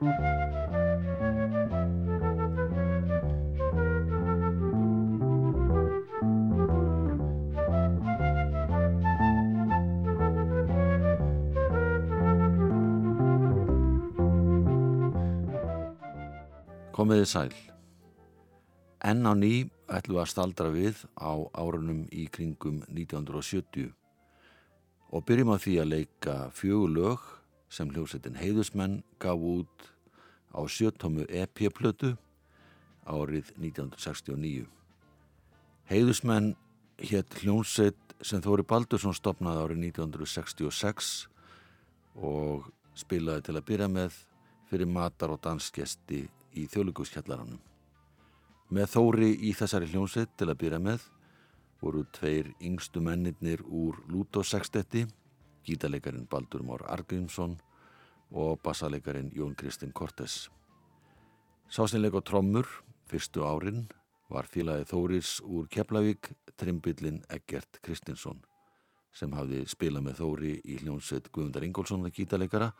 Komiði sæl. Enn á ný ætlum við að staldra við á árunum í kringum 1970 og byrjum á því að leika fjögur lög sem hljómsettin Heiðusmenn gaf út á sjöttómu EP-plötu árið 1969. Heiðusmenn hétt hljómsett sem Þóri Baldursson stopnaði árið 1966 og spilaði til að byrja með fyrir matar og dansgesti í þjóðlugúskjallaranum. Með Þóri í þessari hljómsveit til að byrja með voru tveir yngstu mennirnir úr Lúto sextetti, gítalegarin Baldur Mór Argrímsson og bassalegarin Jón Kristinn Kortes. Sásinleik og trommur, fyrstu árin, var félagi Þóris úr Keflavík, trimbillin Eggert Kristinsson sem hafði spilað með Þóri í hljómsveit Guðundar Ingólfsson að gítalegara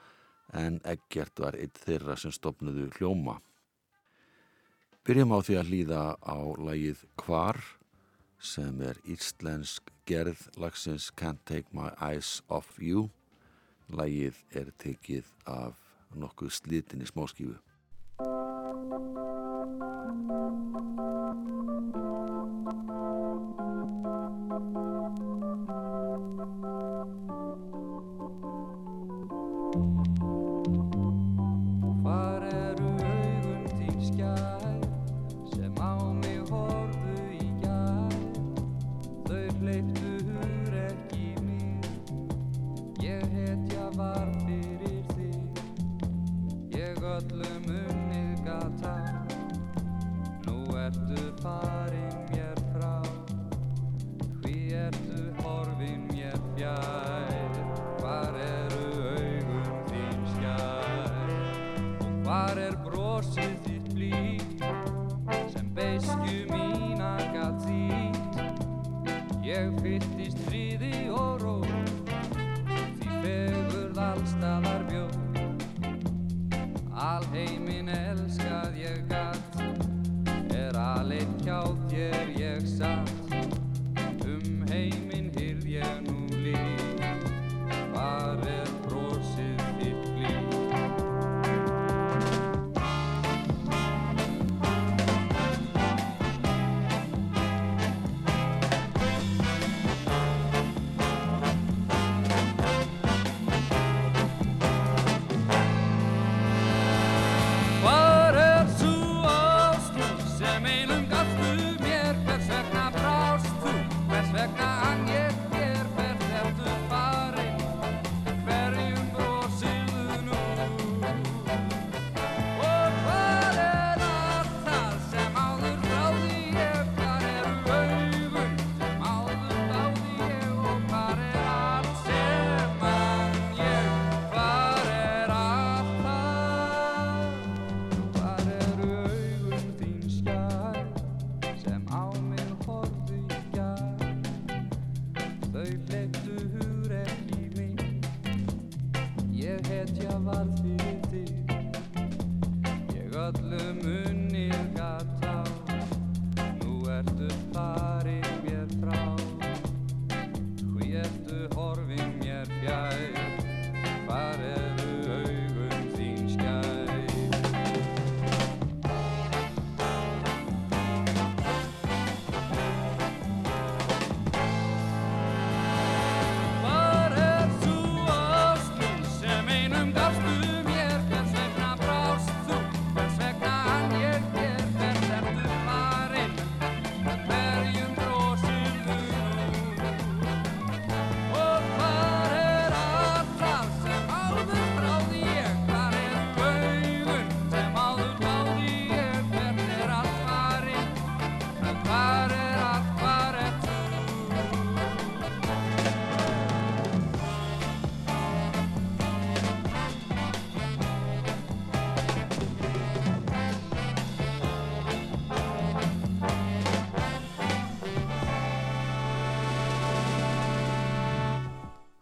en Eggert var eitt þeirra sem stopnuðu hljóma. Byrjum á því að hlýða á lagið Hvar sem er íslensk gerð lagsins Can't Take My Eyes Off You. Lagið er tekið af nokkuð slitin í smáskífu.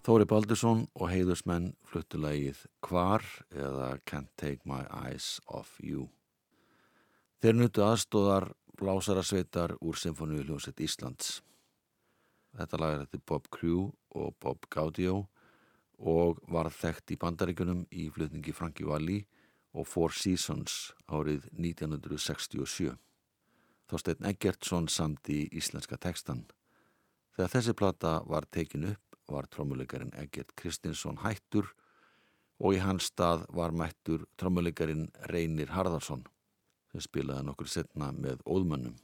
Þóri Baldursson og heiðursmenn fluttulegið Hvar eða Can't Take My Eyes Off You. Þeir nutu aðstóðar blásarasveitar úr Symfóníu hljómsett Íslands. Þetta lag er þetta Bob Crew og Bob Gaudio og var þekkt í bandaríkunum í flutningi Franki Valli og Four Seasons árið 1967. Þorstein Eggertsson samt í íslenska tekstan. Þegar þessi plata var tekin upp var trommuleikarin Eggert Kristinsson hættur og í hans stað var mættur trommuleikarin Reynir Harðarsson sem spilaði nokkur setna með óðmannum.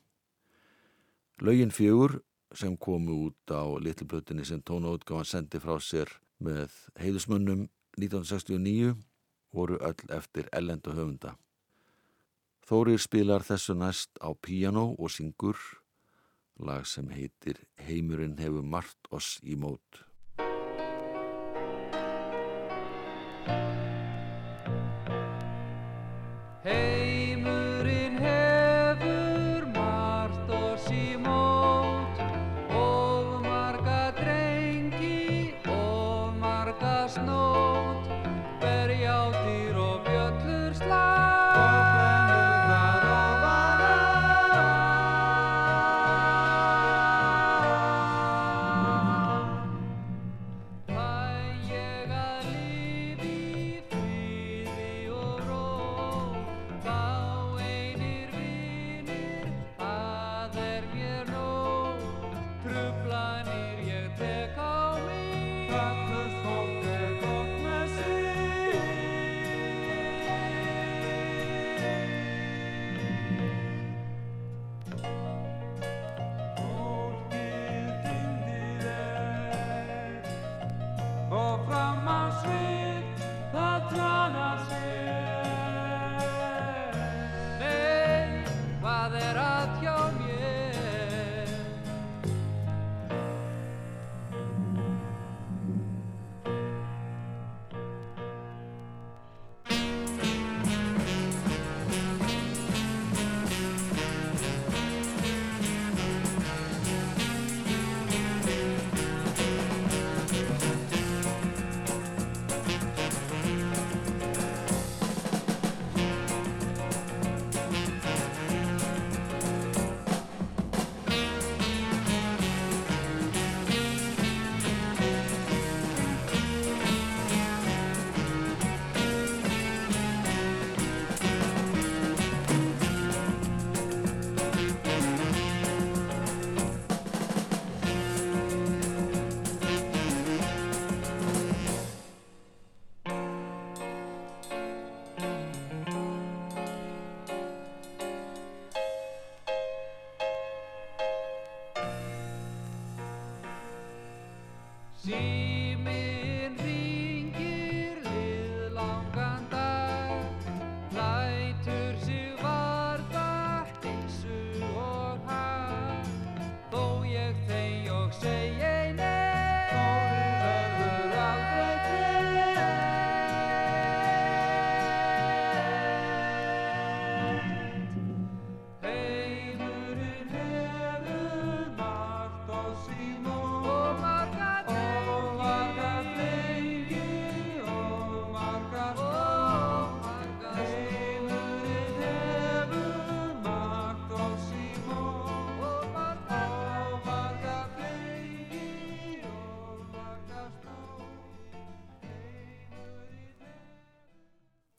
Laugin fjögur sem komu út á litlblötunni sem tónaútgáðan sendi frá sér með heiðusmönnum 1969 voru öll eftir ellend og höfunda. Þórir spilar þessu næst á piano og syngur lag sem heitir Heimurinn hefur margt oss í mót. Bye.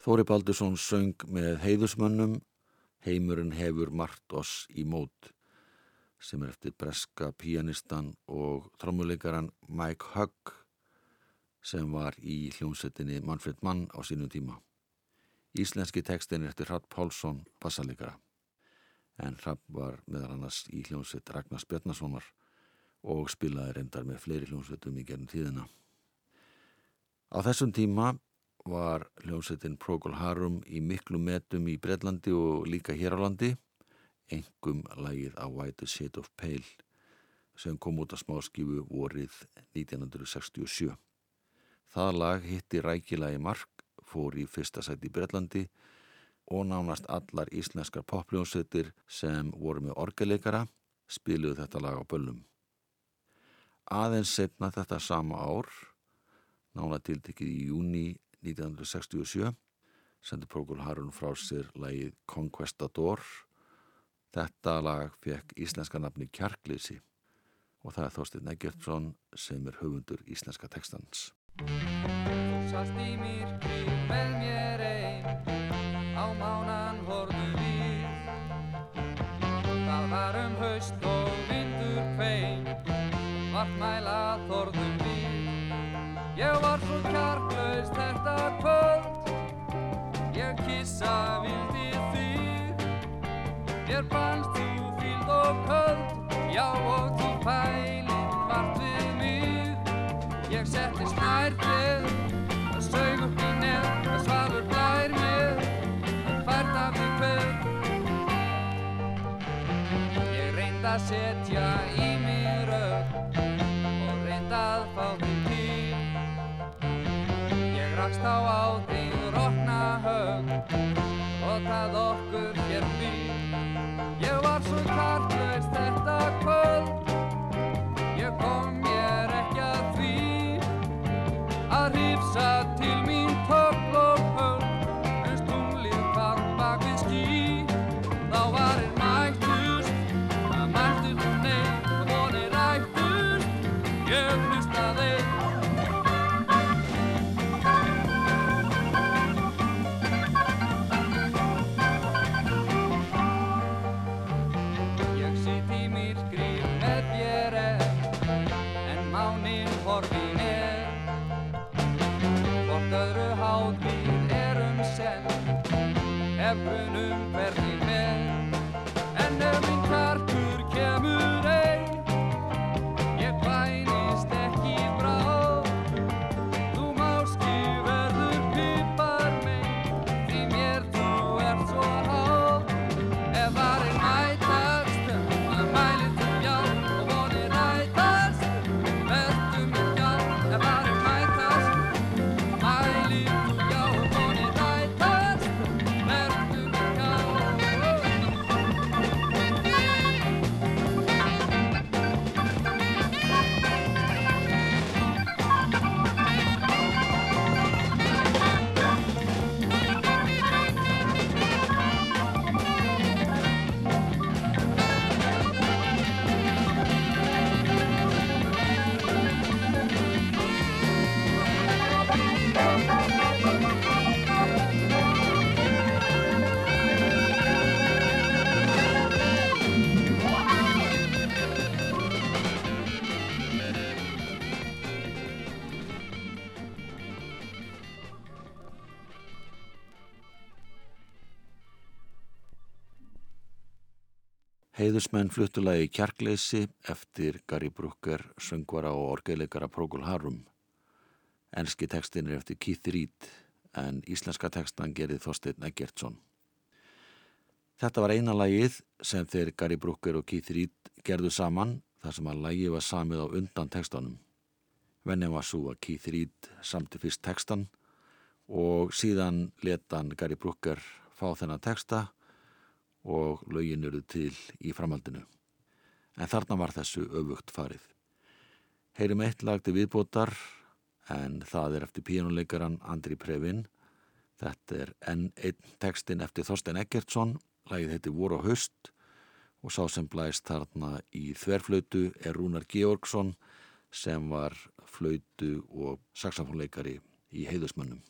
Þóri Baldursson söng með heiðusmönnum Heimurinn hefur margt oss í mót sem er eftir breska pianistan og trommuleikaran Mike Hugg sem var í hljómsettinni Manfred Mann á sínum tíma. Íslenski tekstin er eftir Hrapp Pálsson bassalegara en Hrapp var meðal annars í hljómsett Ragnars Bjarnasonar og spilaði reyndar með fleiri hljómsettum í gerðin tíðina. Á þessum tíma var hljómsveitin Procol Harum í miklu metum í Breitlandi og líka hér á landi. Engum lagið á White Shade of Pale sem kom út af smáskífu vorið 1967 það lag hitti rækilagi mark fór í fyrsta sæti í Breitlandi og nánast allar íslenskar popljónsveitir sem voru með orgeleikara spiluðu þetta lag á böllum. Aðeins setna þetta sama ár nána tiltekið í júni 1967 sendi Procol Harum frá sér lagið Conquestador. Þetta lag fekk íslenska nafni Kjarkleysi og það er Þorstin Eggertsson sem er höfundur íslenska textans. Þú sast í myrkri með mér einn á mánan horðu við Það var um haust og vindur kvein vart mæla við Ég var svo kjarklaus þetta kvöld. Ég kissa vildi þig Mér fannst þú fíld og köld. Já og þú pælið vart við mig. Ég settist nær þér að sög upp í nefn að svalur blær mér að fært af þig hver Ég reynd að setja í rakst á á þig rokna hög og það okkur hér býr. Ég var svo kartlaust þetta kvöld. Ég kom mér ekki að því að hrifsa til Heiðusmenn fluttulagi Kjarkleysi eftir Gary Brooker, söngvara og orgeðleikara Procol Harum. Enski tekstin er eftir Keith Reed en íslenska tekstan gerði Þorstein Eggertsson. Þetta var eina lagið sem þeir Gary Brooker og Keith Reed gerðu saman þar sem að lagið var samið á undan tekstunum. Venni var svo að Keith Reed samti fyrst tekstan og síðan letan Gary Brooker fá þennan teksta og lögin eru til í framhaldinu. En þarna var þessu öfugt farið. Heyrim eitt lag til viðbótar en það er eftir píjónuleikaran Andri Previn. Þetta er enn einn tekstin eftir Þorstein Eggertsson, lagið heiti og Höst og sá sem blæst þarna í þverflötu er Rúnar Georgsson sem var flötu og saxofónleikari í heiðusmönnum.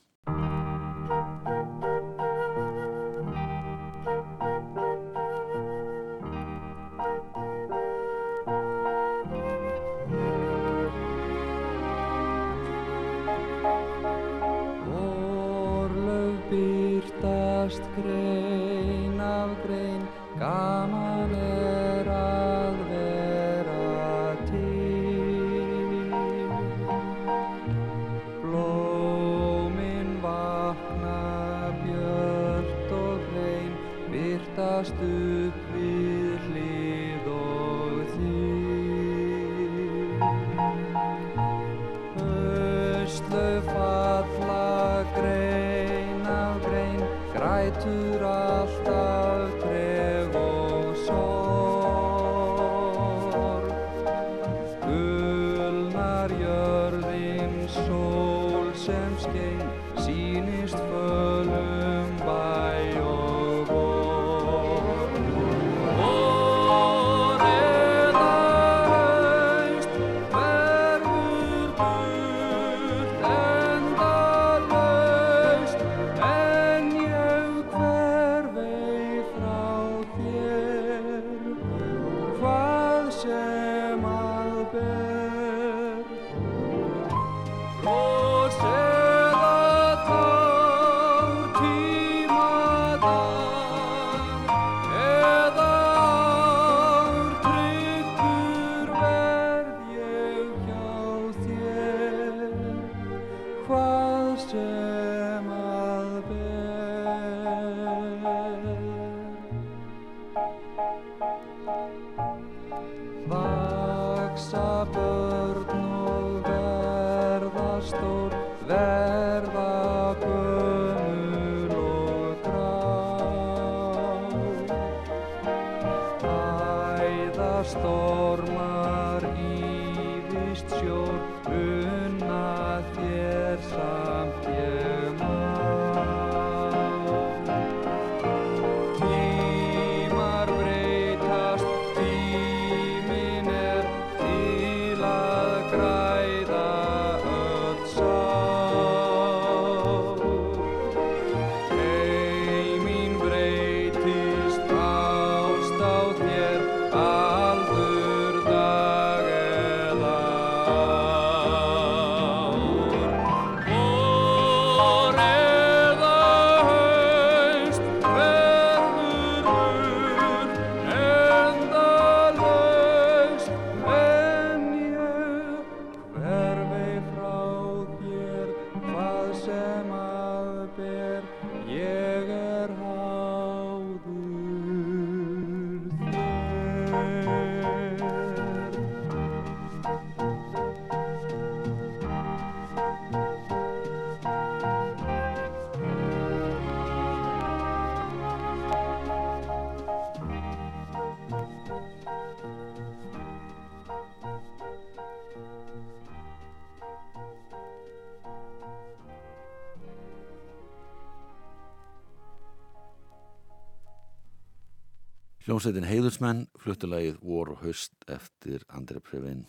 Hljómsveitin Heiðursmenn fluttulegið Vor og Höst eftir Andrei Previn.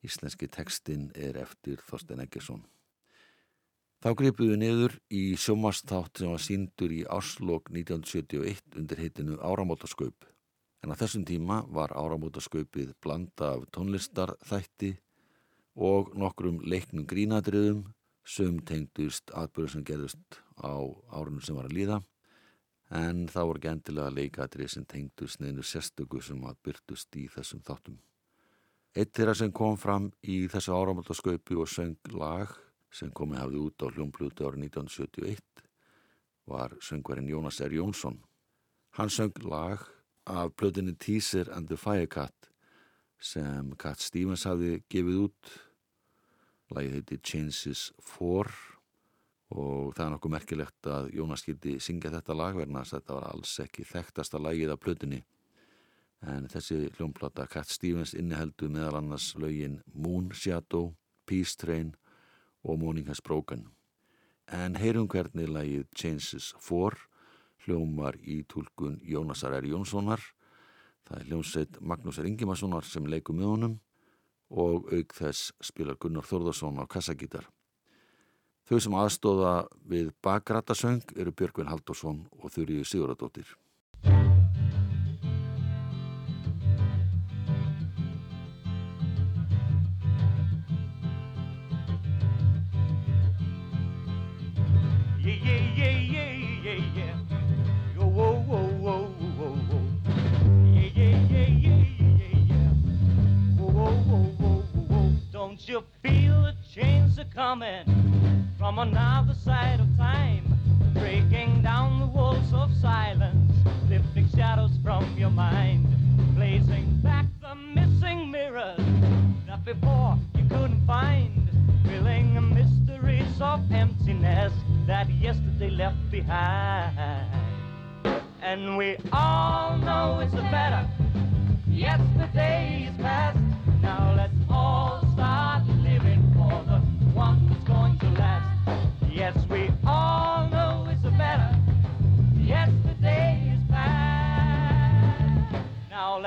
Íslenski tekstinn er eftir Þorstein Eggersson. Þá gripuðu niður í sjómastátt sem var síndur í Áslokk 1971 undir heitinu Áramótaskaup. En á þessum tíma var Áramótaskaupið blanda af tónlistarþætti og nokkrum leiknum grínadriðum sem tengdust atbyrðu sem gerðust á árunum sem var að líða en það voru ekki endilega leikatrið sem tengdu sniðinu sérstöku sem að byrtust í þessum þáttum. Eitt þeirra sem kom fram í þessu áramöldaskaupi og söng lag sem komið hafði út á hljómblutu árið 1971 var söngverinn Jónas R. Jónsson. Hann söng lag af blöðinni Teaser and the Firecat sem Cat Stevens hafði gefið út. Lagið heiti Changes 4 og það er nokkuð merkilegt að Jónas skildi syngja þetta lag verna þess að þetta var alls ekki þekktasta lagið af plötunni. En þessi hljómplata Cat Stevens inniheldu meðal annars lögin Moon Shadow, Peace Train og Morning Has Broken. En heyrum hvernig lagið Changes 4 hljómar í tólkun Jónasar R. Jónssonar. Það er hljómsveit Magnúsar Ingimarssonar sem leikum með honum og auk þess spilar Gunnar Þórðarsson á kassagítar Þau sem aðstóða við bakrættasöng eru Björgvin Haldursson og Þurriði Siguradóttir. You feel the change coming? from another side of time, breaking down the walls of silence, lifting shadows from your mind, blazing back the missing mirrors that before you couldn't find, filling the mysteries of emptiness that yesterday left behind. And we all know it's a better. Yesterday is past. Now let's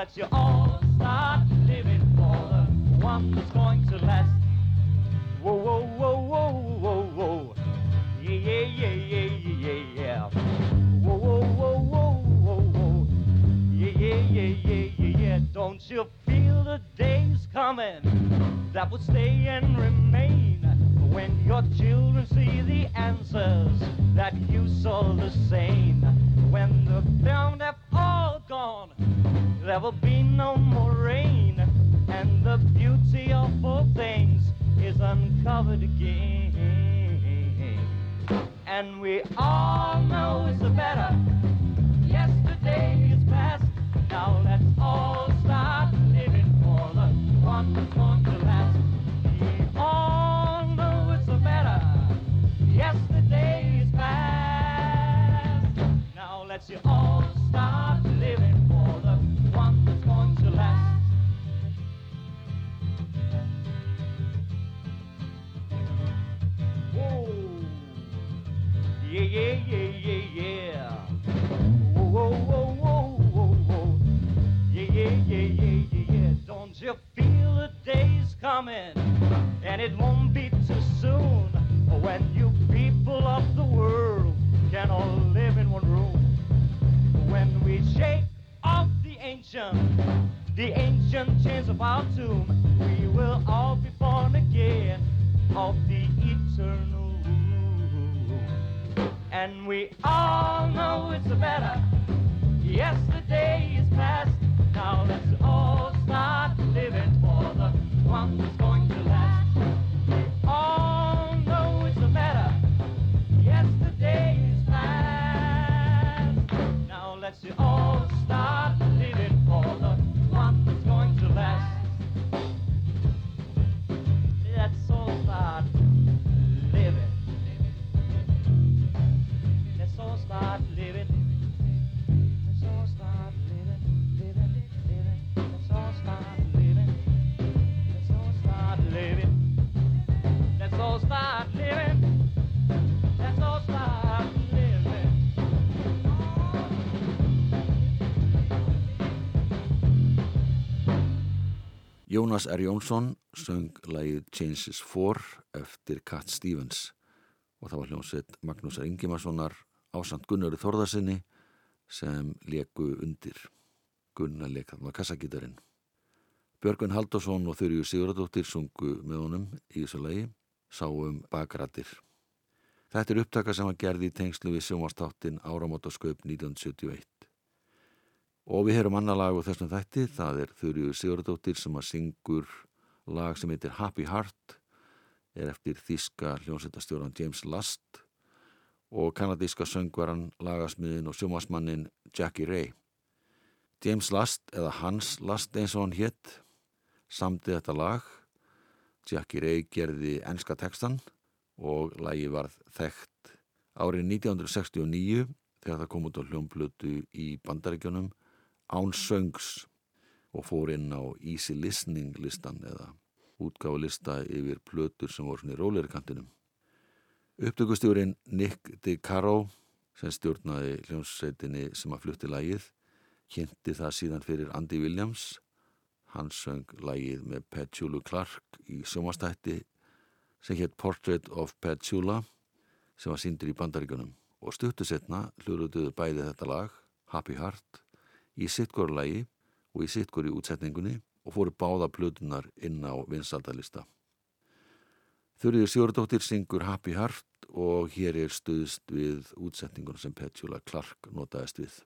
Let's you all start living for the one that's going to last. Whoa, whoa, whoa, whoa, whoa, whoa. Yeah, yeah, yeah, yeah, yeah, yeah. Whoa, whoa, whoa, whoa, whoa, whoa. Yeah, yeah, yeah, yeah, yeah, yeah. Don't you feel the days coming that will stay and remain? when your children see the answers that you saw the same. When the have all gone, there will be no more rain, and the beauty of all things is uncovered again. And we all know it's better. Yesterday is past. Now let's all start living for the one that's going to last. We all know it's better. Yesterday is past. Now let's you all. about too. Jónas R. Jónsson söng lagið Changes 4 eftir Cat Stevens og það var hljómsveit Magnúsar Ingimarssonar ásand Gunnari Þorðarsinni sem leku undir Gunnar lekaðum að kassagítarinn. Björgun Haldarsson og Þurju Sigurðardóttir sungu með honum í þessu lagi sáum bakrættir. Þetta er upptaka sem var gerði í tengslu við sjónvastáttin Áramótasköp 1971. Og við heyrum annar lag á þessum þætti, það er Þurju Sigurðardóttir sem að syngur lag sem heitir Happy Heart, er eftir þíska hljómsveitastjóran James Last og kanadíska söngvaran, lagasmiðin og sjómasmannin Jackie Ray. James Last, eða Hans Last eins og hann hétt, samdi þetta lag. Jackie Ray gerði enska textan og lagi varð þekkt árið 1969 þegar það kom út á hljómblötu í bandaríkjunum án söngs og fór inn á Easy Listening listan eða útgáfulista yfir plötur sem voru svona í róleiri kantinum. Upptökustjórin Nick DiCaro sem stjórnaði hljómsveitinni sem að flutti lagið kynnti það síðan fyrir Andy Williams hann söng lagið með Petula Clark í sjómastætti sem hétt Portrait of Petula sem var síndur í bandaríkunum og stuttu setna hluruðuðu bæði þetta lag Happy Heart í sittgóru lagi og í sittgóru útsetningunni og fóru báða plötunar inn á vinsaldalista. Þurriður Sjórdóttir syngur Happy Heart og hér er stuðst við útsetningun sem Petula Clark notaðist við.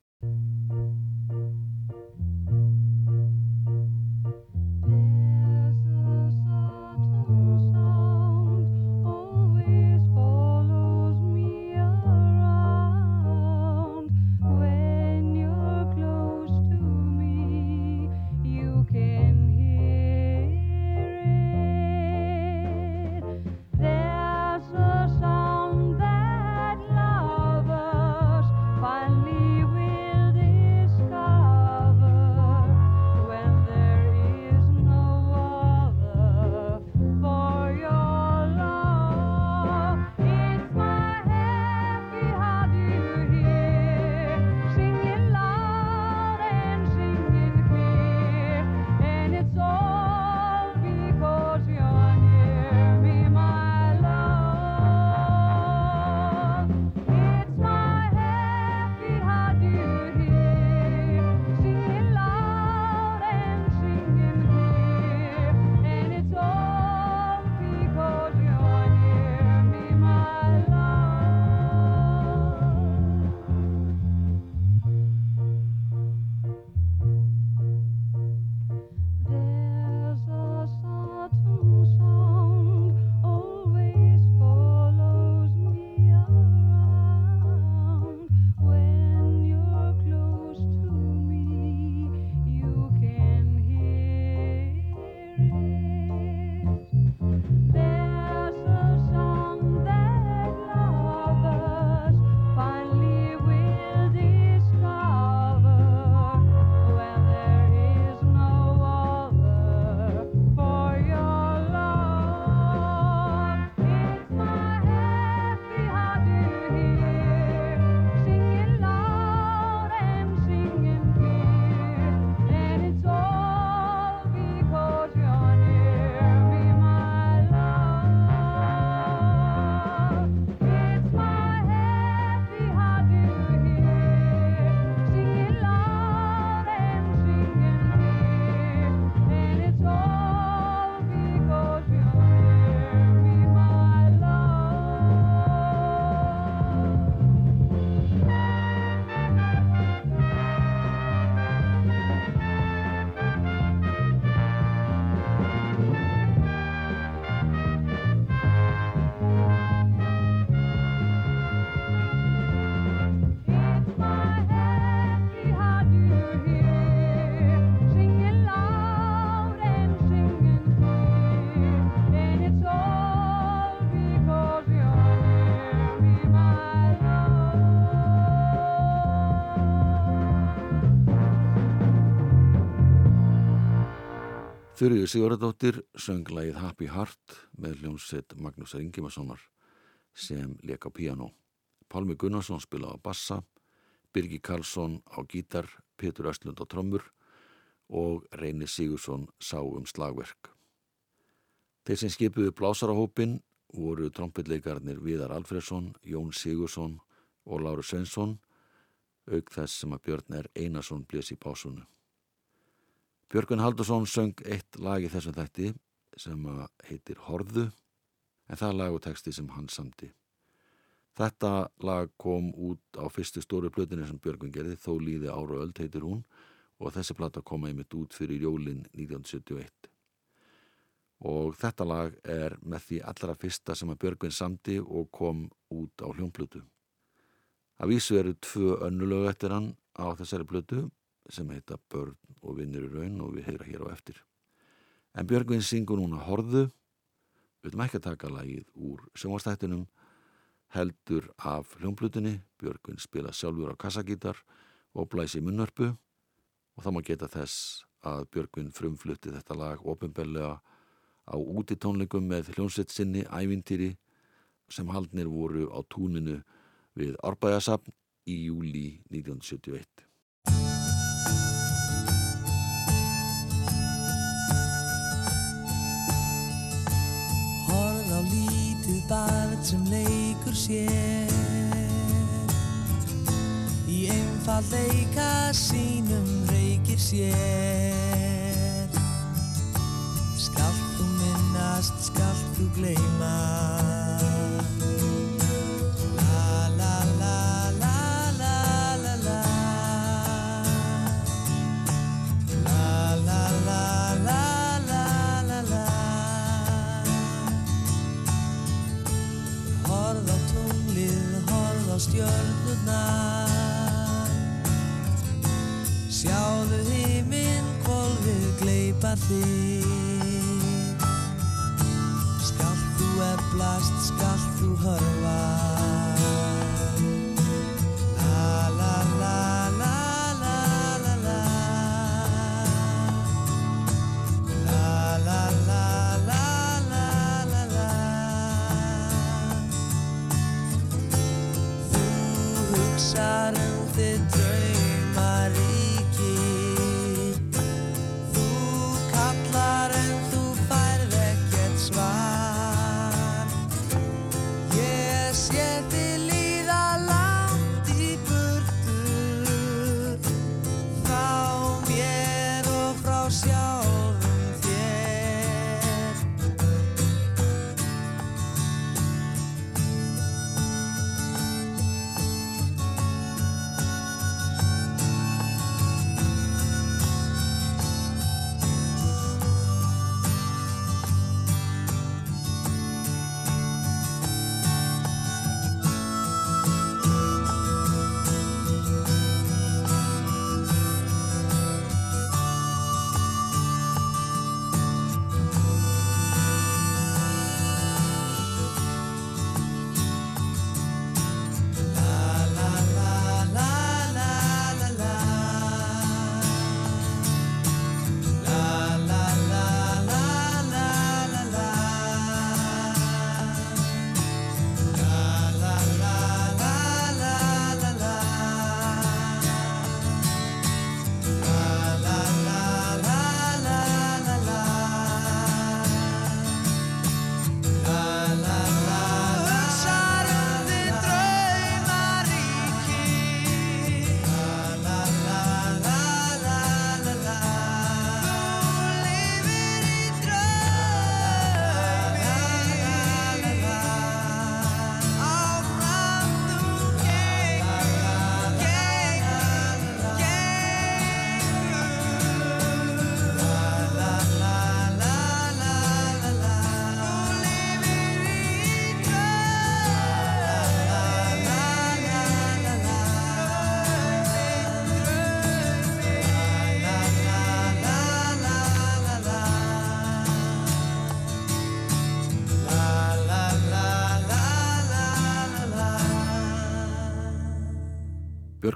Þurriður Sigurðardóttir söng lagið Happy Heart með hljómsveit Magnúsar Ingimarssonar sem leik á piano. Pálmi Gunnarsson spilaði á bassa, Birgi Karlsson á gítar, Petur Östlund á trommur og Reyni Sigursson sá um slagverk. Þeir sem skipuðu blásarahópin voru trompetleikarnir Viðar Alfredsson, Jón Sigursson og Láru Svensson, auk þess sem að Björn er Einarsson blés í pásunum. Björgun Haldursson söng eitt lag í þessum þætti sem heitir Horðu en það er lag og texti sem hann samti. Þetta lag kom út á fyrstu stóru plötinu sem Björgun gerði, þó líði ára öll heitir hún og þessi plata kom einmitt út fyrir jólinn 1971. Og þetta lag er með því allra fyrsta sem að Björgun samti og kom út á hljónplötu. Að vísu eru tvö önnulög eftir hann á þessari plötu sem heita Börn og vinnir í raun og við heyra hér á eftir. En Björgvin syngur núna Horðu, við viljum ekki að taka lagið úr sjónvastættinum, heldur af hljómblutinni, Björgvin spila sjálfur á kassagítar og blæsi munnörpu og þá má geta þess að Björgvin frumflutti þetta lag ofinbellega á útitónleikum með hljómsveit sinni ævintýri sem haldnir voru á túninu við Árbæðasafn í júli 1971. sér Í einfall leika sínum reykir sér. Skalt þú minnast, skalt þú gleyma á stjörnurnar. Sjáðu heiminn, hvolfið gleipa þig. Skalt þú eflast, skalt þú hörfa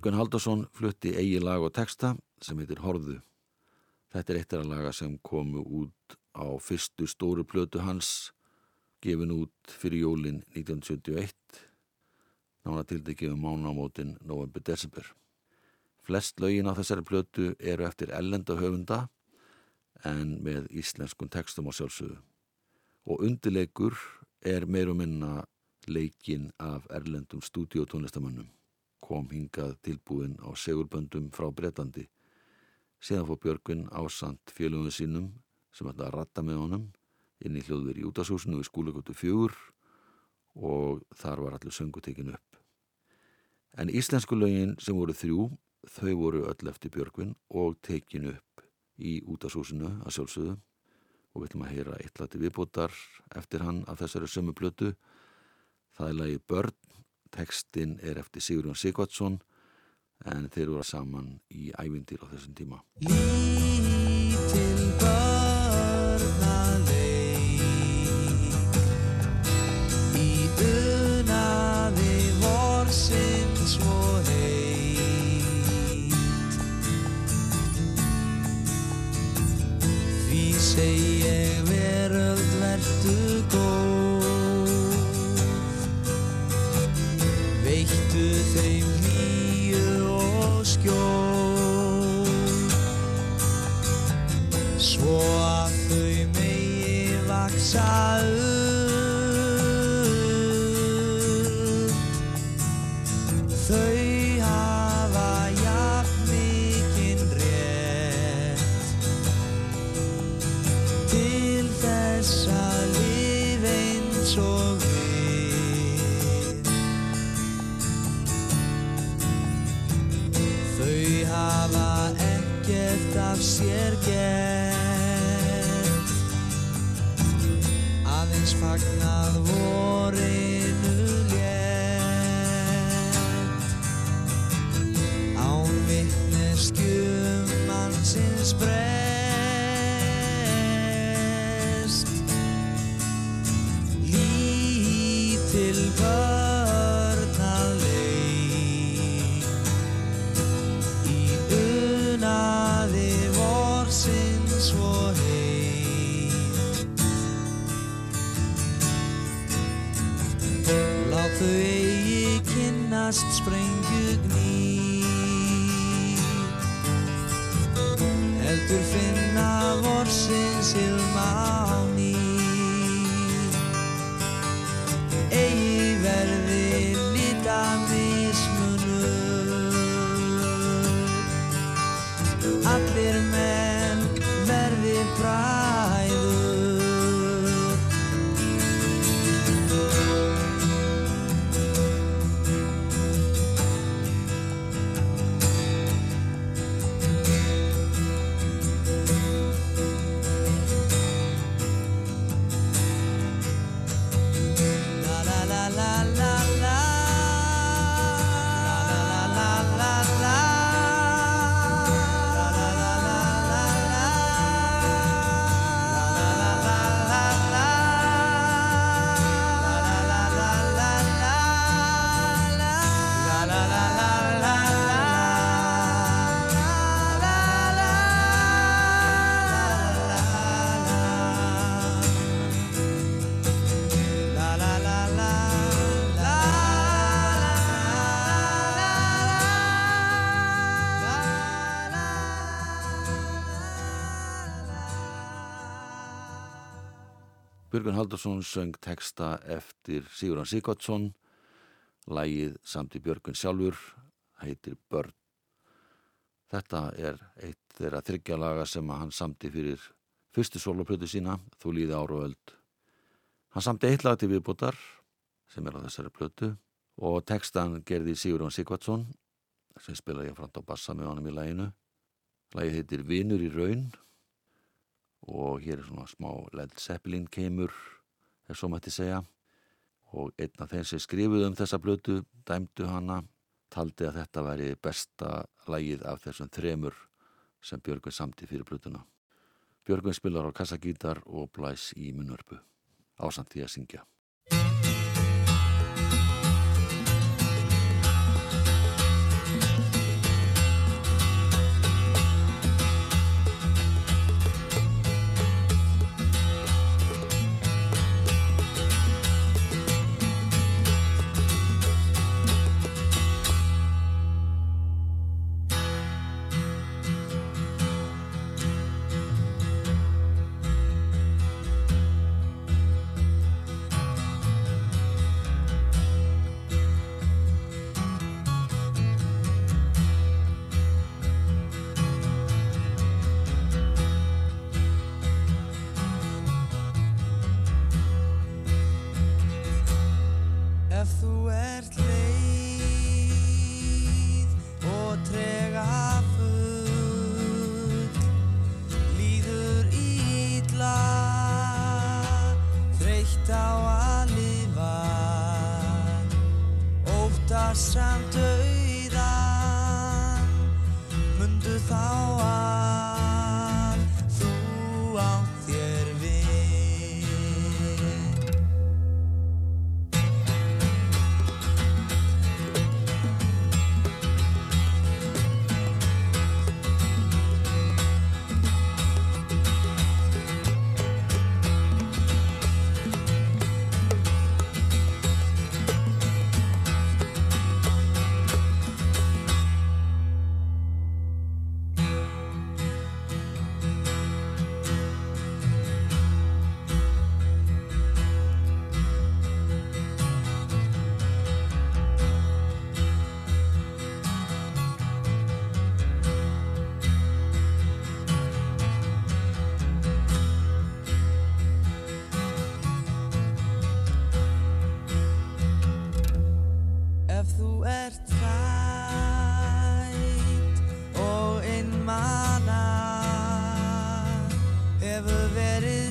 Björgun Haldursson flutti eigi lag og texta sem heitir Horðu. Þetta er eitt af laga sem komu út á fyrstu stóru plötu hans, gefin út fyrir jólin 1971, nána tildekið um mánamótin november-desember. Flest lögin á þessari plötu eru eftir ellenda höfunda en með íslenskun textum á sjálfsögðu. Og undirleikur er meir og minna leikin af erlendum stúdíotónlistamönnum. Kom hingað tilbúin á segurböndum frá Breitlandi. Síðan fór Björgvin ásand félögum sínum sem ætla að ratta með honum inn í hljóðveri í útashúsinu við skúlegotu fjögur og þar var allir söngu tekin upp. En íslensku lögin sem voru þrjú, þau voru öll eftir Björgvin og tekin upp í útashúsinu að sjálfsögðu og við ætlum að heyra eitt lati viðbótar eftir hann af þessari sömu plötu. Það er lagið Börn, tekstinn er eftir Sigurjón Sigvardsson en þeir voru saman í ævindýr á þessum tíma. Lítil barnaleik is ill. Björgun Haldursson söng texta eftir Sigurðan Sigvardsson. Lægið samt í Björgun sjálfur heitir Börn. Þetta er eitt þeirra þryggjalaga sem að hann samti fyrir fyrstu soloplötu sína, Þú líði ára og öld. Hann samti eitt lag til viðbútar sem er á þessari plötu og textan gerði Sigurðan Sigvardsson sem spila ég frá bassa með honum í læginu. Lægið heitir Vinur í raun og hér er svona smá Led Zeppelin keimur ef svo mætti segja. Og einn af þeim sem skrifuðu um þessa blötu dæmdu hana taldi að þetta væri besta lagið af þessum þremur sem Björgvin samti fyrir blötuna Björgvin spilar á kassagítar og blæs í munörpu ásamt því að syngja ef þú ert líf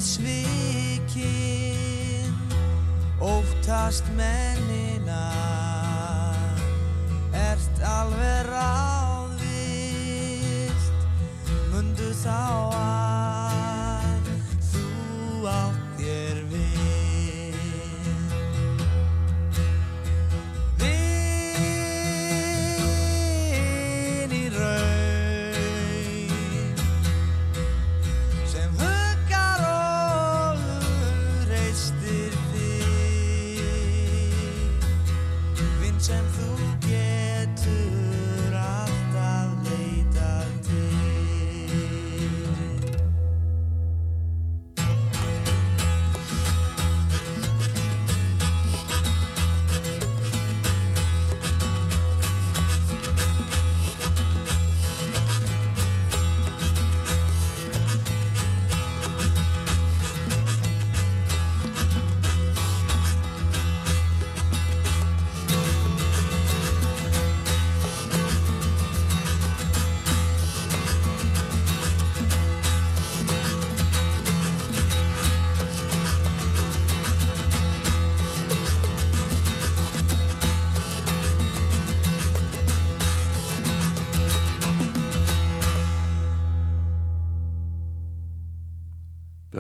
svikinn óttast menni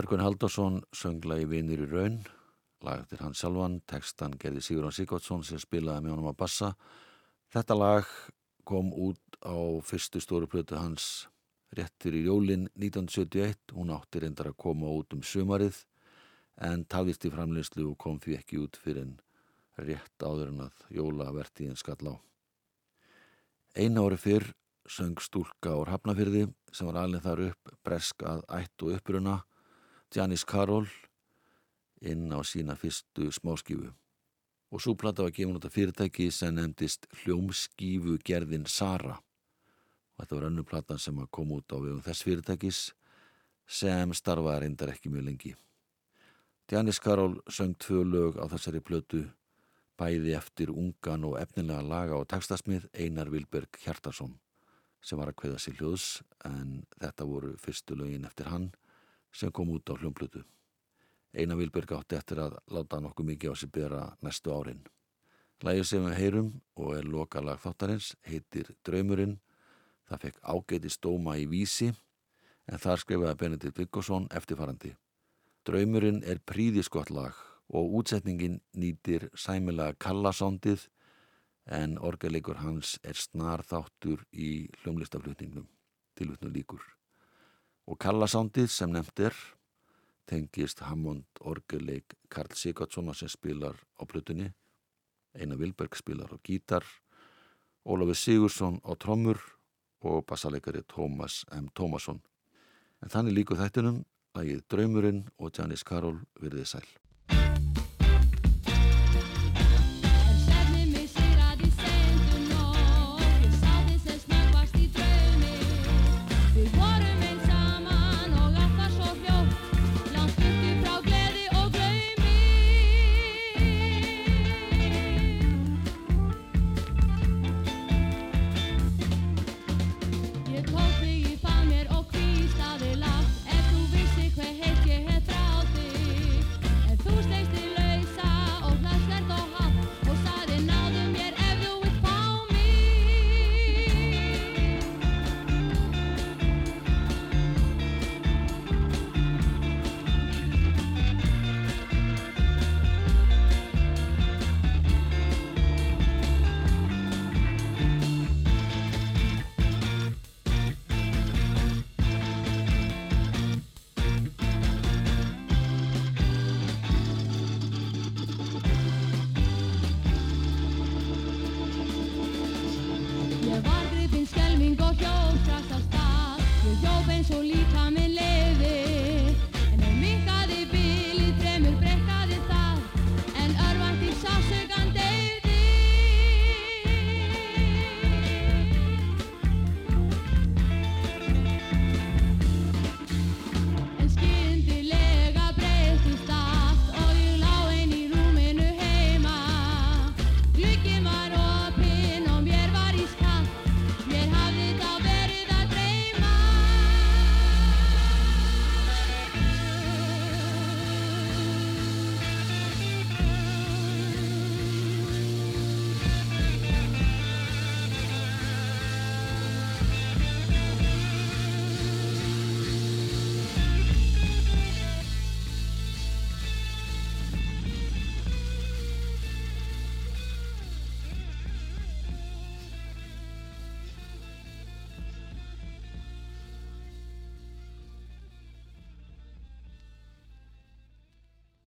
Björgun Haldarsson söng lagi Vinir í raun, lag eftir hann sjálfan, textan gerði Sigurðan Sigvardsson sem spilaði með honum að bassa. Þetta lag kom út á fyrstu stóru plötu hans réttir í jólin 1971, hún átti reyndar að koma út um sumarið en tafðist í framleyslu og kom því ekki út fyrir en rétt áður en að jólavertíðin skall á. Einu ári fyrr söng stúlka úr Hafnafyrði sem var alveg þar upp bresk að ætt og uppruna Janis Karol inn á sína fyrstu smáskífu. Og svo plata var gefin út af fyrirtæki sem nefndist hljómskífu gerðin Sara. Og þetta var önnu platan sem að koma út á vegum þess fyrirtækis sem starfaði reyndar ekki mjög lengi. Janis Karol söng tvö lög á þessari plötu bæði eftir ungan og efnilega laga og textasmið Einar Vilberg Hjartarsson sem var að kveða sér hljóðs en þetta voru fyrstu lögin eftir hann sem kom út á hljómplötu. Einar Vilberg átti eftir að láta nokkuð mikið á sig bera næstu árin. Lægið sem við heyrum og er lokalag þáttarins heitir Draumurinn. Það fekk ágæti stóma í vísi en þar skrifaði Benedikt Vikkosson eftirfarandi. Draumurinn er príðiskott lag og útsetningin nýtir sæmilega kallasándið en orgeleikur hans er snar þáttur í hljómlistaflutningnum tilvutnu líkur. Og kallasándið sem nefnt er tengist Hammond orgeleik Karl Sigurdssonar sem spilar á plötunni, Einar Vilberg spilar á gítar, Ólafur Sigursson á trommur og bassaleikari Tómas M. Tómasson. En þannig líku þættinum, lagið Draumurinn og Janis Karol virðið sæl.